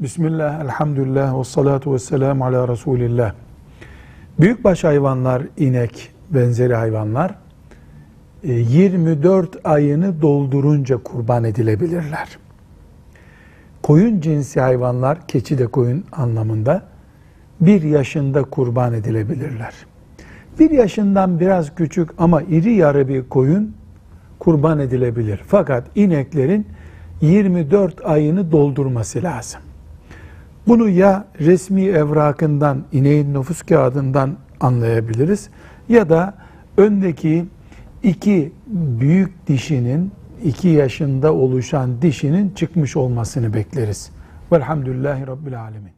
Bismillah, elhamdülillah, ve salatu ve selamu ala Resulillah. Büyükbaş hayvanlar, inek, benzeri hayvanlar e, 24 ayını doldurunca kurban edilebilirler. Koyun cinsi hayvanlar, keçi de koyun anlamında, bir yaşında kurban edilebilirler. Bir yaşından biraz küçük ama iri yarı bir koyun kurban edilebilir. Fakat ineklerin 24 ayını doldurması lazım. Bunu ya resmi evrakından, ineğin nüfus kağıdından anlayabiliriz ya da öndeki iki büyük dişinin, iki yaşında oluşan dişinin çıkmış olmasını bekleriz. Velhamdülillahi Rabbil Alemin.